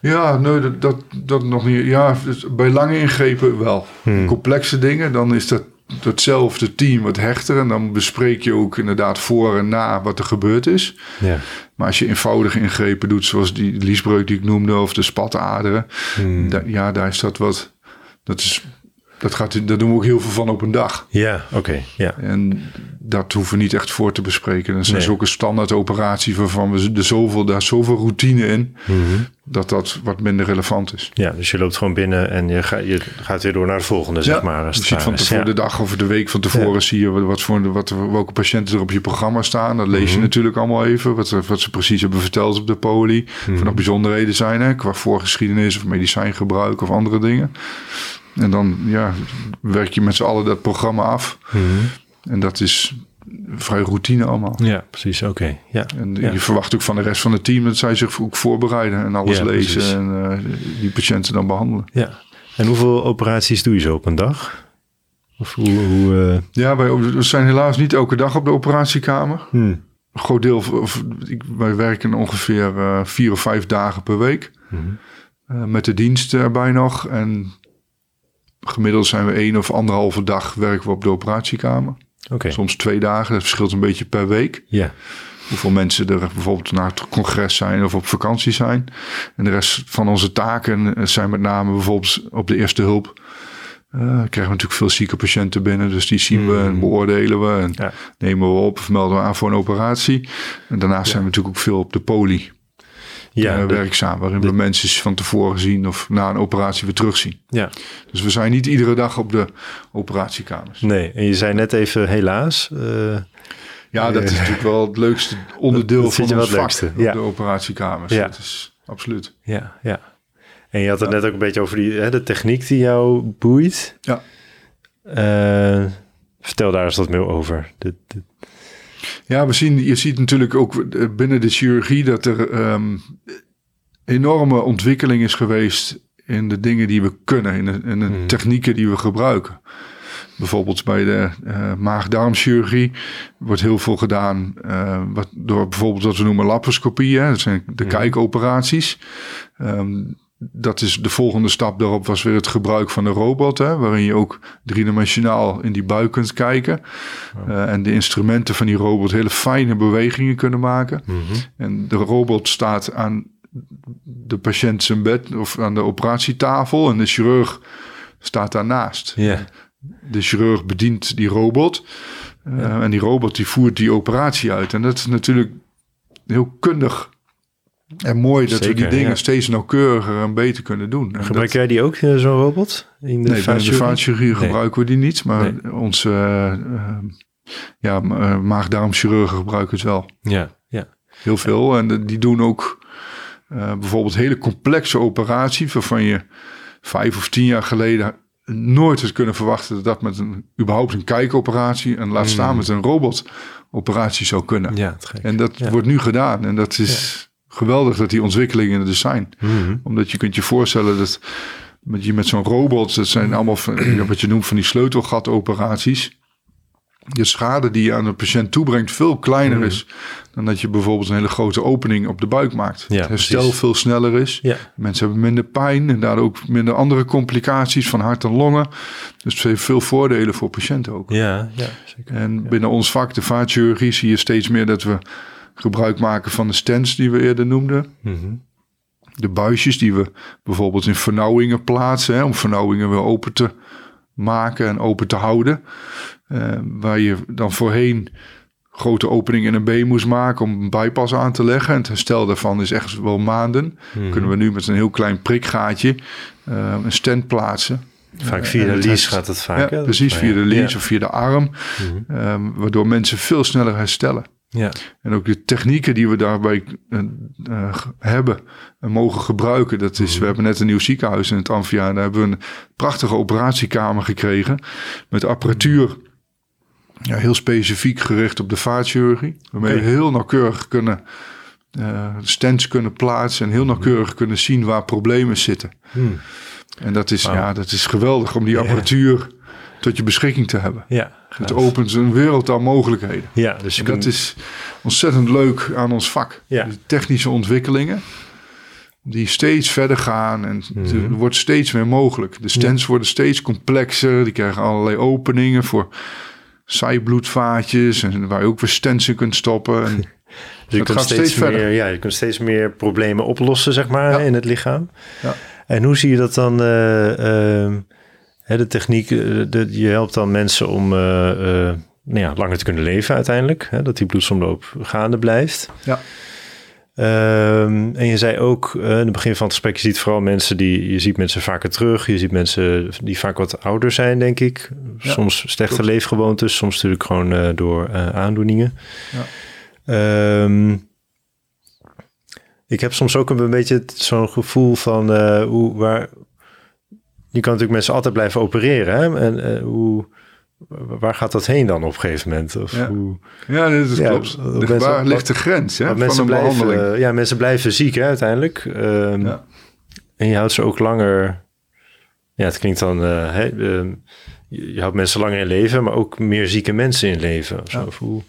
ja nee, dat, dat, dat nog niet. Ja, dus bij lange ingrepen wel. Complexe dingen, dan is dat hetzelfde team wat hechter. En dan bespreek je ook inderdaad voor en na wat er gebeurd is. Ja. Maar als je eenvoudige ingrepen doet, zoals die liesbreuk die ik noemde, of de spataderen, da- ja, daar is dat wat. Dat, is, dat, gaat, daar doen we ook heel veel van op een dag. Ja, oké. ja. En dat hoeven we niet echt voor te bespreken. Dat zijn Nee. zulke standaard operaties waarvan we er zoveel, daar is zoveel routine in, Mhm. dat dat wat minder relevant is. ja, dus je loopt gewoon binnen en je, ga, je gaat weer door naar de volgende, zeg maar. Als je ziet van is. tevoren Ja. de dag of de week van tevoren Ja. zie je wat, voor, wat, welke patiënten er op je programma staan. Dat lees je natuurlijk allemaal even. Wat, ze- wat ze precies hebben verteld op de poli. Of er nog bijzonderheden zijn hè, qua voorgeschiedenis of medicijngebruik of andere dingen. En dan ja, werk je met z'n allen dat programma af. Mhm. En dat is vrij routine allemaal. Ja, precies. Oké. Ja. En Ja. je verwacht ook van de rest van het team dat zij zich ook voorbereiden en alles Ja, lezen precies. en eh, die patiënten dan behandelen. ja. En hoeveel operaties doe je zo op een dag? Of hoe... hoe eh, Ja, wij, we zijn helaas niet elke dag op de operatiekamer. hmm. Een groot deel, of, ik, wij werken ongeveer eh, vier of vijf dagen per week. Eh, met de dienst erbij nog. En gemiddeld zijn we één of anderhalve dag werken we op de operatiekamer. Soms twee dagen, dat verschilt een beetje per week. Ja. Hoeveel mensen er bijvoorbeeld naar het congres zijn of op vakantie zijn. En de rest van onze taken zijn met name bijvoorbeeld op de eerste hulp. Eh, krijgen we natuurlijk veel zieke patiënten binnen. Dus die zien we en beoordelen we. En Ja. nemen we op of melden we aan voor een operatie. En daarnaast zijn we natuurlijk ook veel op de poli Ja, eh, de- werkzaam. Waarin we mensen van tevoren zien of na een operatie weer terugzien. ja. Dus we zijn niet iedere dag op de operatiekamers. Nee, en je zei net even helaas. eh, Ja, dat is natuurlijk wel het leukste onderdeel Dat van ons vak. het leukste, op ja. de operatiekamers. Ja. Dat is absoluut. ja, ja. En je had het net ook een beetje over die, hè, de techniek die jou boeit. Ja. Eh, vertel daar eens wat meer over. De, de- Ja, we zien, je ziet natuurlijk ook eh, binnen de chirurgie dat er ehm, enorme ontwikkeling is geweest in de dingen die we kunnen, in de, in de Mhm. technieken die we gebruiken. Bijvoorbeeld bij de uh, maag-darmchirurgie wordt heel veel gedaan wat, door bijvoorbeeld wat we noemen laparoscopie. Hè? Dat zijn de mhm. kijkoperaties. Um, dat is de volgende stap daarop was weer het gebruik van de robot, hè, waarin je ook driedimensionaal in die buik kunt kijken. Uh, en de instrumenten van die robot hele fijne bewegingen kunnen maken. Mhm. En de robot staat aan de patiënt zijn bed of aan de operatietafel en de chirurg staat daarnaast. Yeah. De chirurg bedient die robot uh, en die robot die voert die operatie uit. En dat is natuurlijk heel kundig en mooi dat we die dingen steeds nauwkeuriger en beter kunnen doen. Gebruik jij die ook, eh, zo'n robot? In de nee, bij de vaatchirurgie gebruiken we die niet. Maar onze uh, ja, maag-darmchirurgen gebruiken het wel. Ja, ja. Heel veel. En die doen ook bijvoorbeeld hele complexe operaties... waarvan je vijf of tien jaar geleden nooit had kunnen verwachten... dat dat met een, überhaupt een kijkoperatie... en laat staan mm. met een robotoperatie zou kunnen. Ja, en dat wordt nu gedaan. En dat is geweldig dat die ontwikkelingen er zijn. Mhm. Omdat je kunt je voorstellen dat met, je met zo'n robot, dat zijn allemaal van, wat je noemt van die sleutelgatoperaties. De schade die je aan de patiënt toebrengt veel kleiner mhm. is dan dat je bijvoorbeeld een hele grote opening op de buik maakt. Ja, het herstel veel sneller is. Ja. Mensen hebben minder pijn en daardoor ook minder andere complicaties van hart en longen. Dus het heeft veel voordelen voor patiënten ook. Ja, ja zeker. En binnen ons vak, de vaatchirurgie, zie je steeds meer dat we gebruik maken van de stents die we eerder noemden. Mhm. De buisjes die we bijvoorbeeld in vernauwingen plaatsen, hè, om vernauwingen weer open te maken en open te houden. Uh, waar je dan voorheen grote opening in een been moest maken om een bypass aan te leggen. En het herstel daarvan is echt wel maanden. Mhm. Kunnen we nu met een heel klein prikgaatje uh, een stent plaatsen. Vaak via de lies gaat het vaak. Ja, precies, via de lies of via de arm. Mhm. Um, waardoor mensen veel sneller herstellen. Ja. En ook de technieken die we daarbij uh, uh, hebben en mogen gebruiken. Dat is, mhm. We hebben net een nieuw ziekenhuis in het Amphia. Daar hebben we een prachtige operatiekamer gekregen. Met apparatuur. Ja, heel specifiek gericht op de vaatchirurgie. Waarmee we heel nauwkeurig kunnen uh, stents kunnen plaatsen. En heel nauwkeurig kunnen zien waar problemen zitten. Hmm. En dat is, ja, dat is geweldig om die apparatuur tot je beschikking te hebben. Ja, het opent een wereld aan mogelijkheden. Ja, dus en dat is ontzettend leuk aan ons vak. Ja. De technische ontwikkelingen die steeds verder gaan en mhm. er wordt steeds meer mogelijk. De stents worden steeds complexer, die krijgen allerlei openingen voor zijbloedvaatjes en waar je ook weer stents in kunt stoppen. En dus je kunt gaat steeds, steeds meer, Ja, je kunt steeds meer problemen oplossen, zeg maar, in het lichaam. Ja. En hoe zie je dat dan? Uh, uh, de techniek, eh, de, je helpt dan mensen om uh, nou ja, langer te kunnen leven uiteindelijk. Hè, dat die bloedsomloop gaande blijft. Ja. Um, en je zei ook uh, in het begin van het gesprek, je ziet vooral mensen die, je ziet mensen vaker terug. Je ziet mensen die vaak wat ouder zijn, denk ik. soms slechte leefgewoontes, soms natuurlijk gewoon uh, door uh, aandoeningen. Ja. Um, ik heb soms ook een beetje zo'n gevoel van hoe, waar, je kan natuurlijk mensen altijd blijven opereren. Hè? En uh, hoe, waar gaat dat heen dan op een gegeven moment? Of ja, hoe, ja dat ja, klopt. De, waar ligt de grens hè, van mensen een blijven, behandeling? Uh, ja, mensen blijven ziek hè, uiteindelijk. Um, ja. En je houdt ze ook langer... Ja, het klinkt dan... Uh, hè, uh, je houdt mensen langer in leven, maar ook meer zieke mensen in leven. Of zo. Of hoe,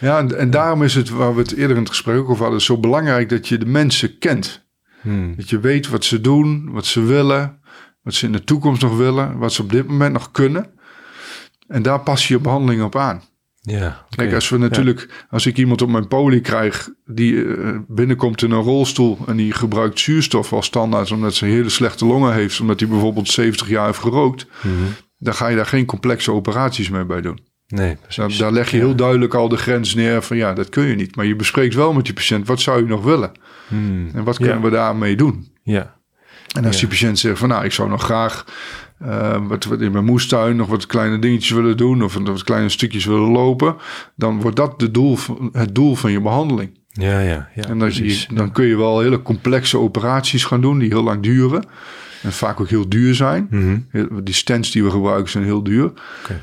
ja, en, en, daarom is het, waar we het eerder in het gesprek over hadden, zo belangrijk dat je de mensen kent. Hmm. Dat je weet wat ze doen, wat ze willen, wat ze in de toekomst nog willen, wat ze op dit moment nog kunnen. En daar pas je je behandeling op aan. Ja, Kijk, als we natuurlijk, als ik iemand op mijn poli krijg die uh, binnenkomt in een rolstoel en die gebruikt zuurstof als standaard omdat ze hele slechte longen heeft, omdat hij bijvoorbeeld 70 jaar heeft gerookt, mm -hmm. dan ga je daar geen complexe operaties mee bij doen. Nee, daar, daar, leg je heel duidelijk al de grens neer van ja, dat kun je niet. Maar je bespreekt wel met je patiënt, wat zou je nog willen? Hmm. En wat kunnen ja. we daarmee doen? Ja. En als die patiënt zegt van nou, ik zou nog graag uh, wat, wat, in mijn moestuin nog wat kleine dingetjes willen doen of wat kleine stukjes willen lopen, dan wordt dat de doel, het doel van je behandeling. Ja, ja, ja. En dan, je, dan kun je wel hele complexe operaties gaan doen die heel lang duren. En vaak ook heel duur zijn. Mm -hmm. Die stents die we gebruiken zijn heel duur. Okay.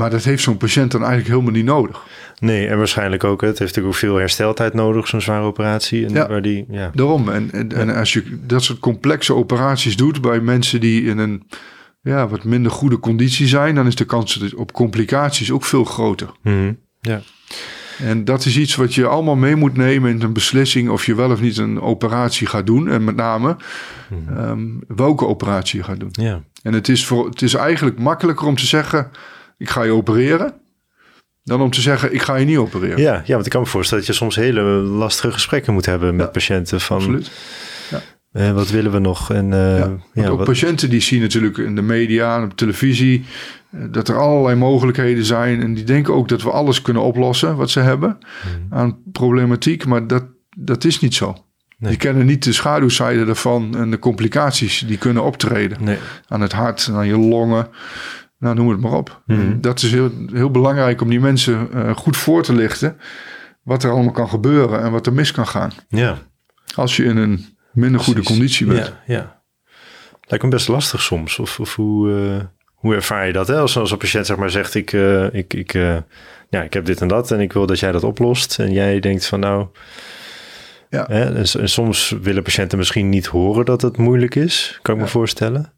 Maar dat heeft zo'n patiënt dan eigenlijk helemaal niet nodig. Nee, en waarschijnlijk ook. Het heeft natuurlijk ook veel hersteltijd nodig, zo'n zware operatie. En ja, waar die, ja. daarom. En, en, en, als je dat soort complexe operaties doet bij mensen die in een ja, wat minder goede conditie zijn, dan is de kans op complicaties ook veel groter. Mhm. Ja. En dat is iets wat je allemaal mee moet nemen in een beslissing of je wel of niet een operatie gaat doen. En met name ehm, welke operatie je gaat doen. Ja. En het is, voor, het is eigenlijk makkelijker om te zeggen: ik ga je opereren. Dan om te zeggen, ik ga je niet opereren. Ja, ja, want ik kan me voorstellen dat je soms hele lastige gesprekken moet hebben met Ja, patiënten. Van, Absoluut. eh, wat willen we nog? En, eh, Ja, want ja, ook wat- patiënten die zien natuurlijk in de media en op televisie eh, dat er allerlei mogelijkheden zijn. En die denken ook dat we alles kunnen oplossen wat ze hebben Mhm. aan problematiek. Maar dat, dat is niet zo. Nee. Die kennen niet de schaduwzijde daarvan en de complicaties die kunnen optreden. nee. Aan het hart, en aan je longen. Nou, noem het maar op. Mhm. Dat is heel, heel belangrijk om die mensen eh, goed voor te lichten. Wat er allemaal kan gebeuren en wat er mis kan gaan. Ja, Als je in een minder goede precies. conditie bent. Ja, ja. Lijkt me best lastig soms. Of, of hoe, eh, hoe ervaar je dat? Hè? Als, als een patiënt zeg maar zegt, ik, eh, ik, ik, ja, ik heb dit en dat en ik wil dat jij dat oplost. En jij denkt van nou... Ja. Hè? En, soms willen patiënten misschien niet horen dat het moeilijk is. Kan ik me voorstellen.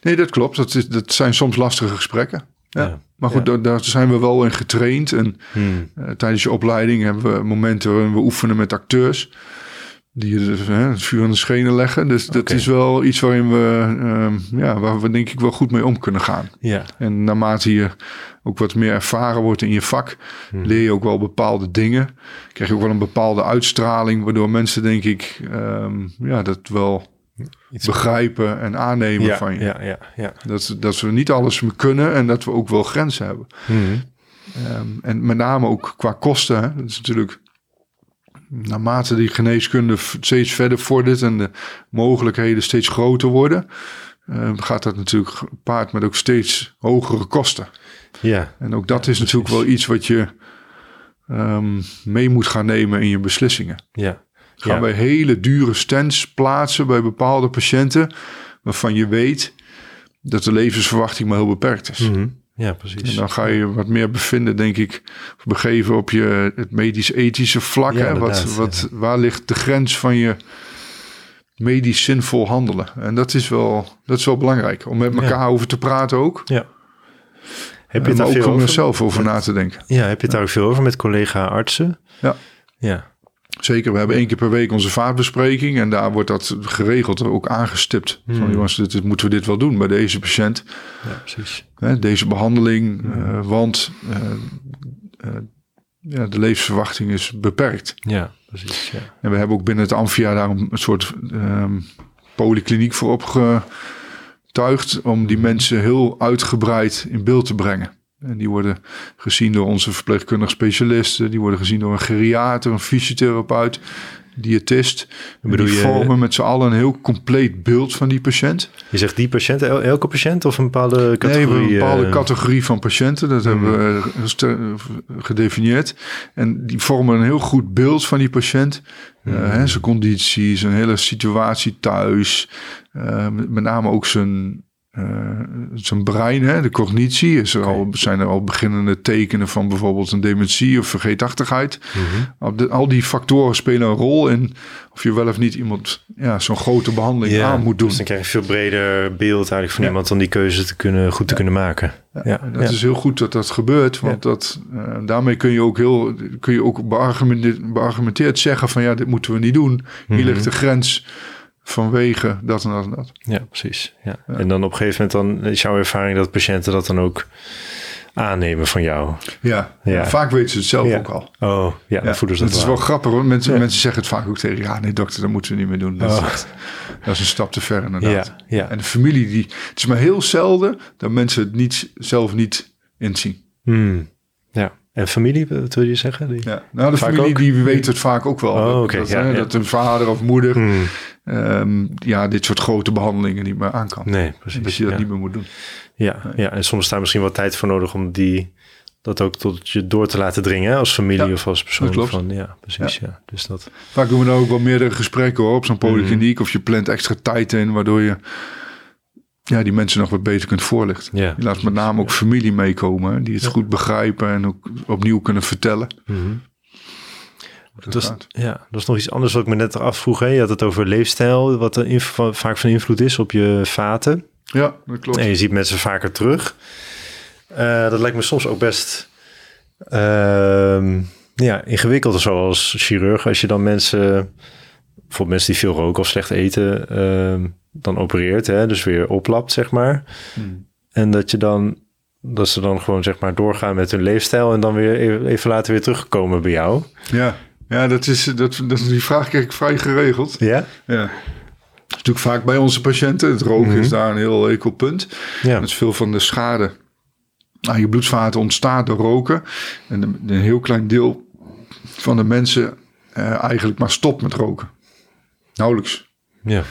Nee, dat klopt. Dat, is, dat zijn soms lastige gesprekken. Ja. Ja. Maar goed, Ja. daar, daar zijn we wel in getraind. En Hmm. eh, tijdens je opleiding hebben we momenten waarin we oefenen met acteurs. Die dus, hè, het vuur aan de schenen leggen. Dus dat is wel iets waarin we, ehm, ja, waar we denk ik wel goed mee om kunnen gaan. Ja. En naarmate je ook wat meer ervaren wordt in je vak, leer je ook wel bepaalde dingen. Krijg je ook wel een bepaalde uitstraling, waardoor mensen denk ik ehm, ja, dat wel Iets- begrijpen en aannemen ja, van je. ja, ja, ja. Dat, dat we niet alles kunnen en dat we ook wel grenzen hebben. Hmm. Ehm, en met name ook qua kosten. Hè, dat is natuurlijk naarmate die geneeskunde steeds verder vordert en de mogelijkheden steeds groter worden, ehm, gaat dat natuurlijk gepaard met ook steeds hogere kosten. Ja, En ook dat is natuurlijk wel iets wat je ehm, mee moet gaan nemen in je beslissingen. ja. Gaan Ja. wij hele dure stents plaatsen bij bepaalde patiënten waarvan je weet dat de levensverwachting maar heel beperkt is. Mhm. Ja, En precies. dan ga je wat meer bevinden, denk ik, begeven op je het medisch-ethische vlak. Ja, hè? Wat, wat, Waar ligt de grens van je medisch zinvol handelen? En dat is wel, dat is wel belangrijk, om met Ja. elkaar over te praten ook. Ja. Heb je En het daar ook veel om over? jezelf over na te denken. Ja, heb je het daar ook veel over met collega-artsen? Ja. Ja. Zeker, we hebben één keer per week onze vaatbespreking. En daar wordt dat geregeld ook aangestipt. Hmm. Van jongens, dit, dit moeten we dit wel doen bij deze patiënt. ja, precies. Hè, deze behandeling, Hmm. eh, want eh, eh, ja, de levensverwachting is beperkt. Ja, precies. Ja. En we hebben ook binnen het Amphia daar een soort ehm, polykliniek voor opgetuigd. Om die mensen heel uitgebreid in beeld te brengen. En die worden gezien door onze verpleegkundige specialisten. Die worden gezien door een geriater, een fysiotherapeut, diëtist. En bedoel die je- vormen met z'n allen een heel compleet beeld van die patiënt. Je zegt die patiënt, el- elke patiënt of een bepaalde Nee, categorie? hebben een bepaalde eh, categorie van patiënten. Dat hebben we ster- gedefinieerd. En die vormen een heel goed beeld van die patiënt. Eh, hè, zijn conditie, zijn hele situatie thuis. Eh, met name ook zijn, eh, zijn brein, hè, de cognitie. Is er al, zijn er al beginnende tekenen van bijvoorbeeld een dementie of vergeetachtigheid. Al, de- al die factoren spelen een rol in of je wel of niet iemand ja, zo'n grote behandeling aan moet doen. Dus dan krijg je een veel breder beeld eigenlijk van Ja. iemand om die keuze te kunnen, goed te kunnen maken. Ja, dat is heel goed dat dat gebeurt, want dat, eh, daarmee kun je ook heel kun je ook beargumenteerd, beargumenteerd zeggen van ja, dit moeten we niet doen. Hier Mhm. ligt de grens vanwege dat en dat en dat. Ja, precies. Ja. En dan op een gegeven moment dan is jouw ervaring dat patiënten dat dan ook aannemen van jou. Ja, Ja. vaak weten ze het zelf Ja. ook al. Oh, ja, Ja, dan voelen ze dat is wel. grappig hoor. Mensen, mensen zeggen het vaak ook tegen. Ja, nee dokter, dat moeten we niet meer doen. Dat, Oh. is, dat is een stap te ver inderdaad. Ja, ja. En de familie, die, het is maar heel zelden dat mensen het niet, zelf niet inzien. Hmm. Ja. En familie, wat wil je zeggen? Die... Ja. Nou, de familie ook? die weet het vaak ook wel. Oh, dat, oké, dat, ja, hè, ja. dat een vader of moeder Hmm. ehm, ja, dit soort grote behandelingen niet meer aan kan. Nee, precies. dat je dat ja. niet meer moet doen. Ja, ja, en soms staat misschien wat tijd voor nodig om die dat ook tot je door te laten dringen hè, als familie of als persoon. dat klopt. Van, ja, precies. Ja. Dus dat. Vaak doen we dan ook wel meerdere gesprekken hoor, op zo'n Mhm. polykliniek. Of je plant extra tijd in, waardoor je ja, die mensen nog wat beter kunt voorlichten. Ja, Je laat met name ook familie meekomen, die het Ja. goed begrijpen en ook opnieuw kunnen vertellen. Hoe het Dat is, ja, dat is nog iets anders wat ik me net afvroeg. Hè. Je had het over leefstijl, wat er vaak van invloed is op je vaten. Ja, dat klopt. En je ziet mensen vaker terug. Uh, dat lijkt me soms ook best uh, ja, ingewikkeld zoals chirurg. Als je dan mensen, bijvoorbeeld mensen die veel roken of slecht eten, uh, dan opereert. Hè, dus weer oplapt, zeg maar. Hmm. En dat je dan, dat ze dan gewoon zeg maar doorgaan met hun leefstijl en dan weer even later weer terugkomen bij jou. Ja, ja dat is, dat, dat, die vraag krijg ik vrij geregeld. Ja? Ja is natuurlijk vaak bij onze patiënten. Het roken is mhm. daar een heel enkel punt. Ja. Dat is veel van de schade aan je bloedvaten ontstaat door roken. En een, een heel klein deel van de mensen uh, eigenlijk maar stopt met roken. Nauwelijks. Ja.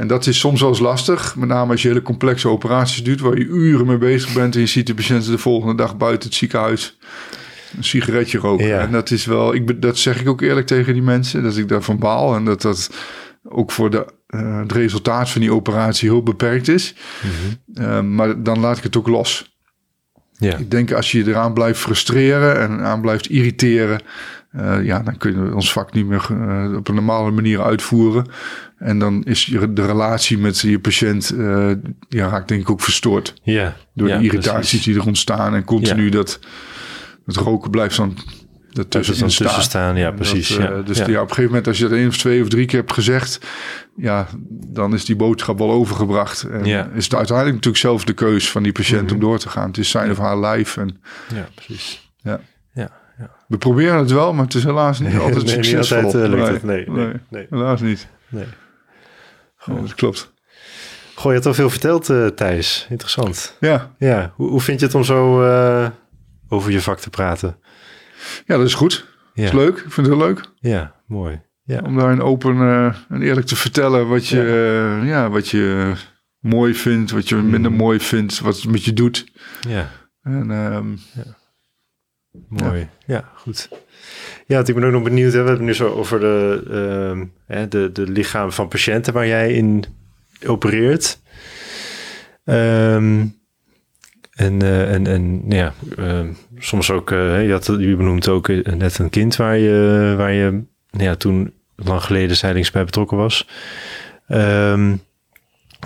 En dat is soms wel eens lastig. Met name als je hele complexe operaties doet... waar je uren mee bezig bent... en je ziet de patiënten de volgende dag buiten het ziekenhuis... een sigaretje roken. Ja. En dat is wel... Ik, dat zeg ik ook eerlijk tegen die mensen... dat ik daarvan baal en dat dat ook voor de, uh, het resultaat van die operatie heel beperkt is. Mhm. uh, maar dan laat ik het ook los. Ja. Ik denk als je eraan blijft frustreren en aan blijft irriteren, uh, ja, dan kun je ons vak niet meer op een normale manier uitvoeren. En dan is je, de relatie met je patiënt, ja, raakt denk ik ook verstoord. Ja. Door ja, de irritaties precies. die er ontstaan en continu ja. dat, dat roken blijft dan ertussen staan. staan. Ja, precies. Dat, ja. Uh, dus ja. op een gegeven moment, als je dat één of twee of drie keer hebt gezegd, ja, dan is die boodschap wel overgebracht. En ja. is het uiteindelijk natuurlijk zelf de keus van die patiënt mm -hmm. om door te gaan. Het is zijn of haar lijf. En, ja, precies. Ja. We proberen het wel, maar het is helaas niet altijd nee, succesvol. Niet altijd, uh, lukt nee, het. Nee, nee, helaas niet. Nee. Goed. Ja, dat klopt. Goh, je hebt al veel verteld, uh, Thijs. Interessant. Ja. ja. Hoe, hoe vind je het om zo uh, over je vak te praten? Ja, dat is goed. Ja. Dat is leuk. Ik vind het heel leuk. Ja, mooi. Ja. Om daar een open uh, en eerlijk te vertellen wat je, ja. Ja. wat je mooi vindt, wat je minder mm. mooi vindt, wat het met je doet. Ja. En, um, ja. Mooi. Ja. goed. Ja, want ik ben ook nog benieuwd. Hè, we hebben het nu zo over de, uh, hè, de, de lichamen van patiënten waar jij in opereert. Um, en, uh, en, en ja, uh, soms ook, uh, je, had, je benoemt ook net een kind waar je, waar je nou ja, toen lang geleden zijdelings bij betrokken was. Um,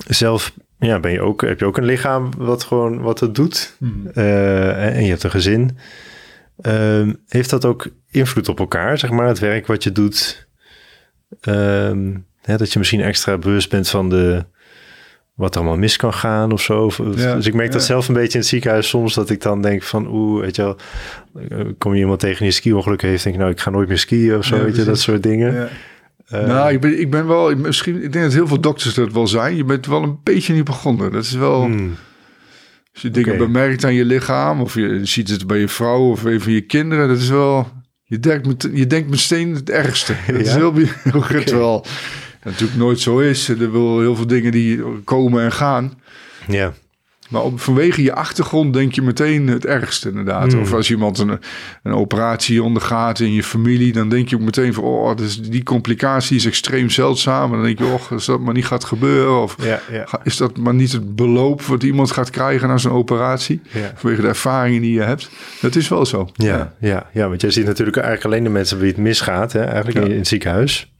zelf ja, ben je ook, heb je ook een lichaam wat gewoon wat het doet. Hmm. en je hebt een gezin. Um, heeft dat ook invloed op elkaar, zeg maar, het werk wat je doet? Um, hè, dat je misschien extra bewust bent van de, wat er allemaal mis kan gaan of zo. Ja, dus ik merk ja. dat zelf een beetje in het ziekenhuis soms, dat ik dan denk van, oeh, weet je wel, kom je iemand tegen die ski-ongeluk heeft, denk ik, nou, ik ga nooit meer skiën of zo, ja, weet je, dat soort dingen. Ja. Uh, nou, ik ben, ik ben wel, misschien, ik denk dat heel veel dokters dat wel zijn. Je bent wel een beetje niet begonnen. Dat is wel, hmm. Als je dingen okay. bemerkt aan je lichaam, of je ziet het bij je vrouw of een van je kinderen, dat is wel, je denkt, met, je denkt meteen het ergste. Dat is heel, heel okay. wel natuurlijk nooit zo is. Er wil heel veel dingen die komen en gaan. Ja. Maar op, vanwege je achtergrond denk je meteen het ergste inderdaad. Mm. Of als iemand een, een operatie ondergaat in je familie, dan denk je ook meteen van, oh, dus die complicatie is extreem zeldzaam. En dan denk je, oh, als dat maar niet gaat gebeuren, of ja, ja. is dat maar niet het beloop wat iemand gaat krijgen na zo'n operatie, ja. vanwege de ervaringen die je hebt. Dat is wel zo. Ja, ja, ja, ja want jij ziet natuurlijk eigenlijk alleen de mensen wie het misgaat, hè, eigenlijk in, in het ziekenhuis.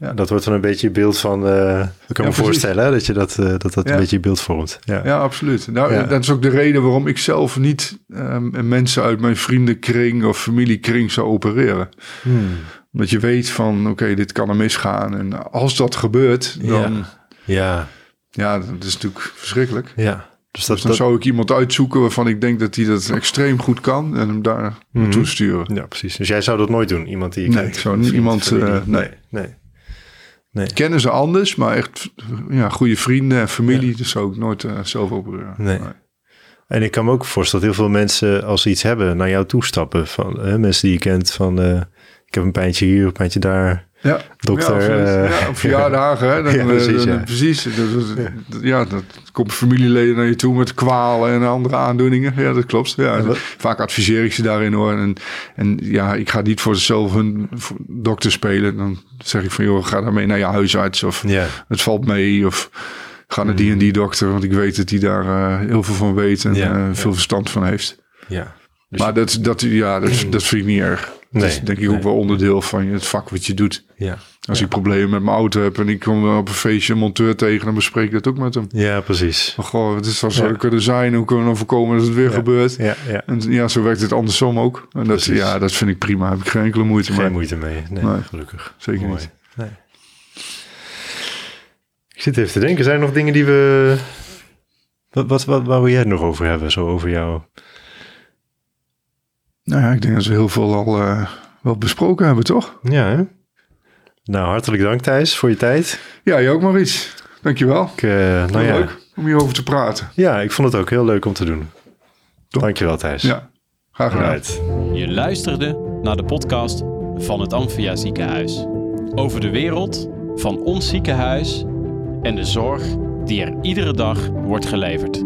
Ja. Dat wordt dan een beetje je beeld van. Uh, ik kan ja, me voorstellen hè, dat je dat, uh, dat, dat ja. een beetje je beeld vormt. Ja, ja absoluut. Nou, Dat is ook de reden waarom ik zelf niet um, mensen uit mijn vriendenkring of familiekring zou opereren. Hmm. Omdat je weet van, oké, okay, dit kan er misgaan. En als dat gebeurt, dan. Ja. Ja, dat is natuurlijk verschrikkelijk. Ja. Dus, dat, dus dan dat... zou ik iemand uitzoeken waarvan ik denk dat hij dat extreem goed kan en hem daar mm naartoe sturen. Ja, precies. Dus jij zou dat nooit doen? Iemand die je nee, ik zou niet iemand... Uh, nee. nee. Nee. Kennen ze anders, maar echt ja, goede vrienden en familie. Ja. Dus ik nooit uh, zelf opereren. Nee. nee. En ik kan me ook voorstellen dat heel veel mensen, als ze iets hebben, naar jou toestappen. Van uh, mensen die je kent van, uh, ik heb een pijntje hier, een pijntje daar. Ja, dokter. Ja, ja op verjaardagen. Hè, dan, ja, precies. Dan, precies dat, dat, ja. dat komt familieleden naar je toe met kwalen en andere aandoeningen. Ja, dat klopt. Ja, vaak adviseer ik ze daarin hoor. En, en ja, ik ga niet voor zichzelf hun dokter spelen. Dan zeg ik van, joh, ga daarmee naar je huisarts. Of het valt mee. Of ga naar die en die dokter. Want ik weet dat die daar uh, heel veel van weet en uh, veel verstand van heeft. Ja. Dus maar dat, dat, ja, dat, dat vind ik niet erg. Dat nee, is denk ik nee. ook wel onderdeel van het vak wat je doet. Ja. Als ik problemen met mijn auto heb en ik kom op een feestje een monteur tegen, dan bespreek ik dat ook met hem. Ja, precies. Maar goh, het is Ja. kunnen zijn. Hoe kunnen we voorkomen dat het weer Ja. gebeurt? Ja, ja. En ja, zo werkt het andersom ook. En dat, Precies. ja, dat vind ik prima. Heb ik geen enkele moeite Geen mee. moeite mee. Nee, Nee. gelukkig. Zeker Mooi. niet. Nee. Ik zit even te denken, zijn er nog dingen die we... Wat, wat, wat, waar wil jij het nog over hebben? Zo over jou? Nou ja, ik denk dat we heel veel al eh, wel besproken hebben, toch? Ja, hè? Nou, hartelijk dank Thijs voor je tijd. Ja, je ook maar iets. Dankjewel. Ik, eh, nou Heel ja. Leuk om hierover te praten. ja, ik vond het ook heel leuk om te doen. Top. Dankjewel Thijs. Ja, graag gedaan. Je luisterde naar de podcast van het Amphia Ziekenhuis. Over de wereld van ons ziekenhuis en de zorg die er iedere dag wordt geleverd.